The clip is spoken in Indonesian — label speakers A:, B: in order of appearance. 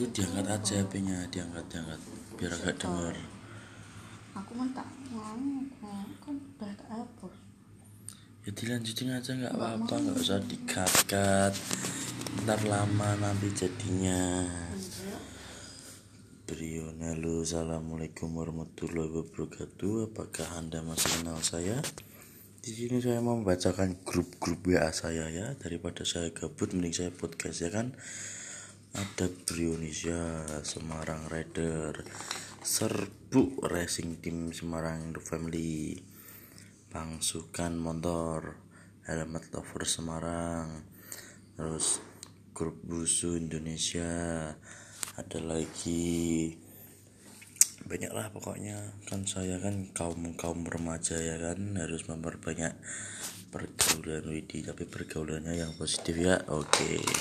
A: itu diangkat aja HP-nya diangkat diangkat biar agak denger.
B: Aku kan tak mau kan udah tak hapus?
A: Ya dilanjutin aja nggak apa-apa nggak usah dikat-kat. Ntar lama nanti jadinya. Brion halo. Assalamualaikum warahmatullahi wabarakatuh. Apakah anda masih kenal saya? Di sini saya mau membacakan grup-grup WA saya ya. Daripada saya gabut mending saya podcast ya kan ada Brionesia Semarang Rider Serbu Racing Team Semarang The Family Pangsukan Motor Helmet Lover Semarang terus grup busu Indonesia ada lagi banyak lah pokoknya. Kan saya kan kaum kaum remaja ya kan harus memperbanyak pergaulan Widi tapi pergaulannya yang positif ya oke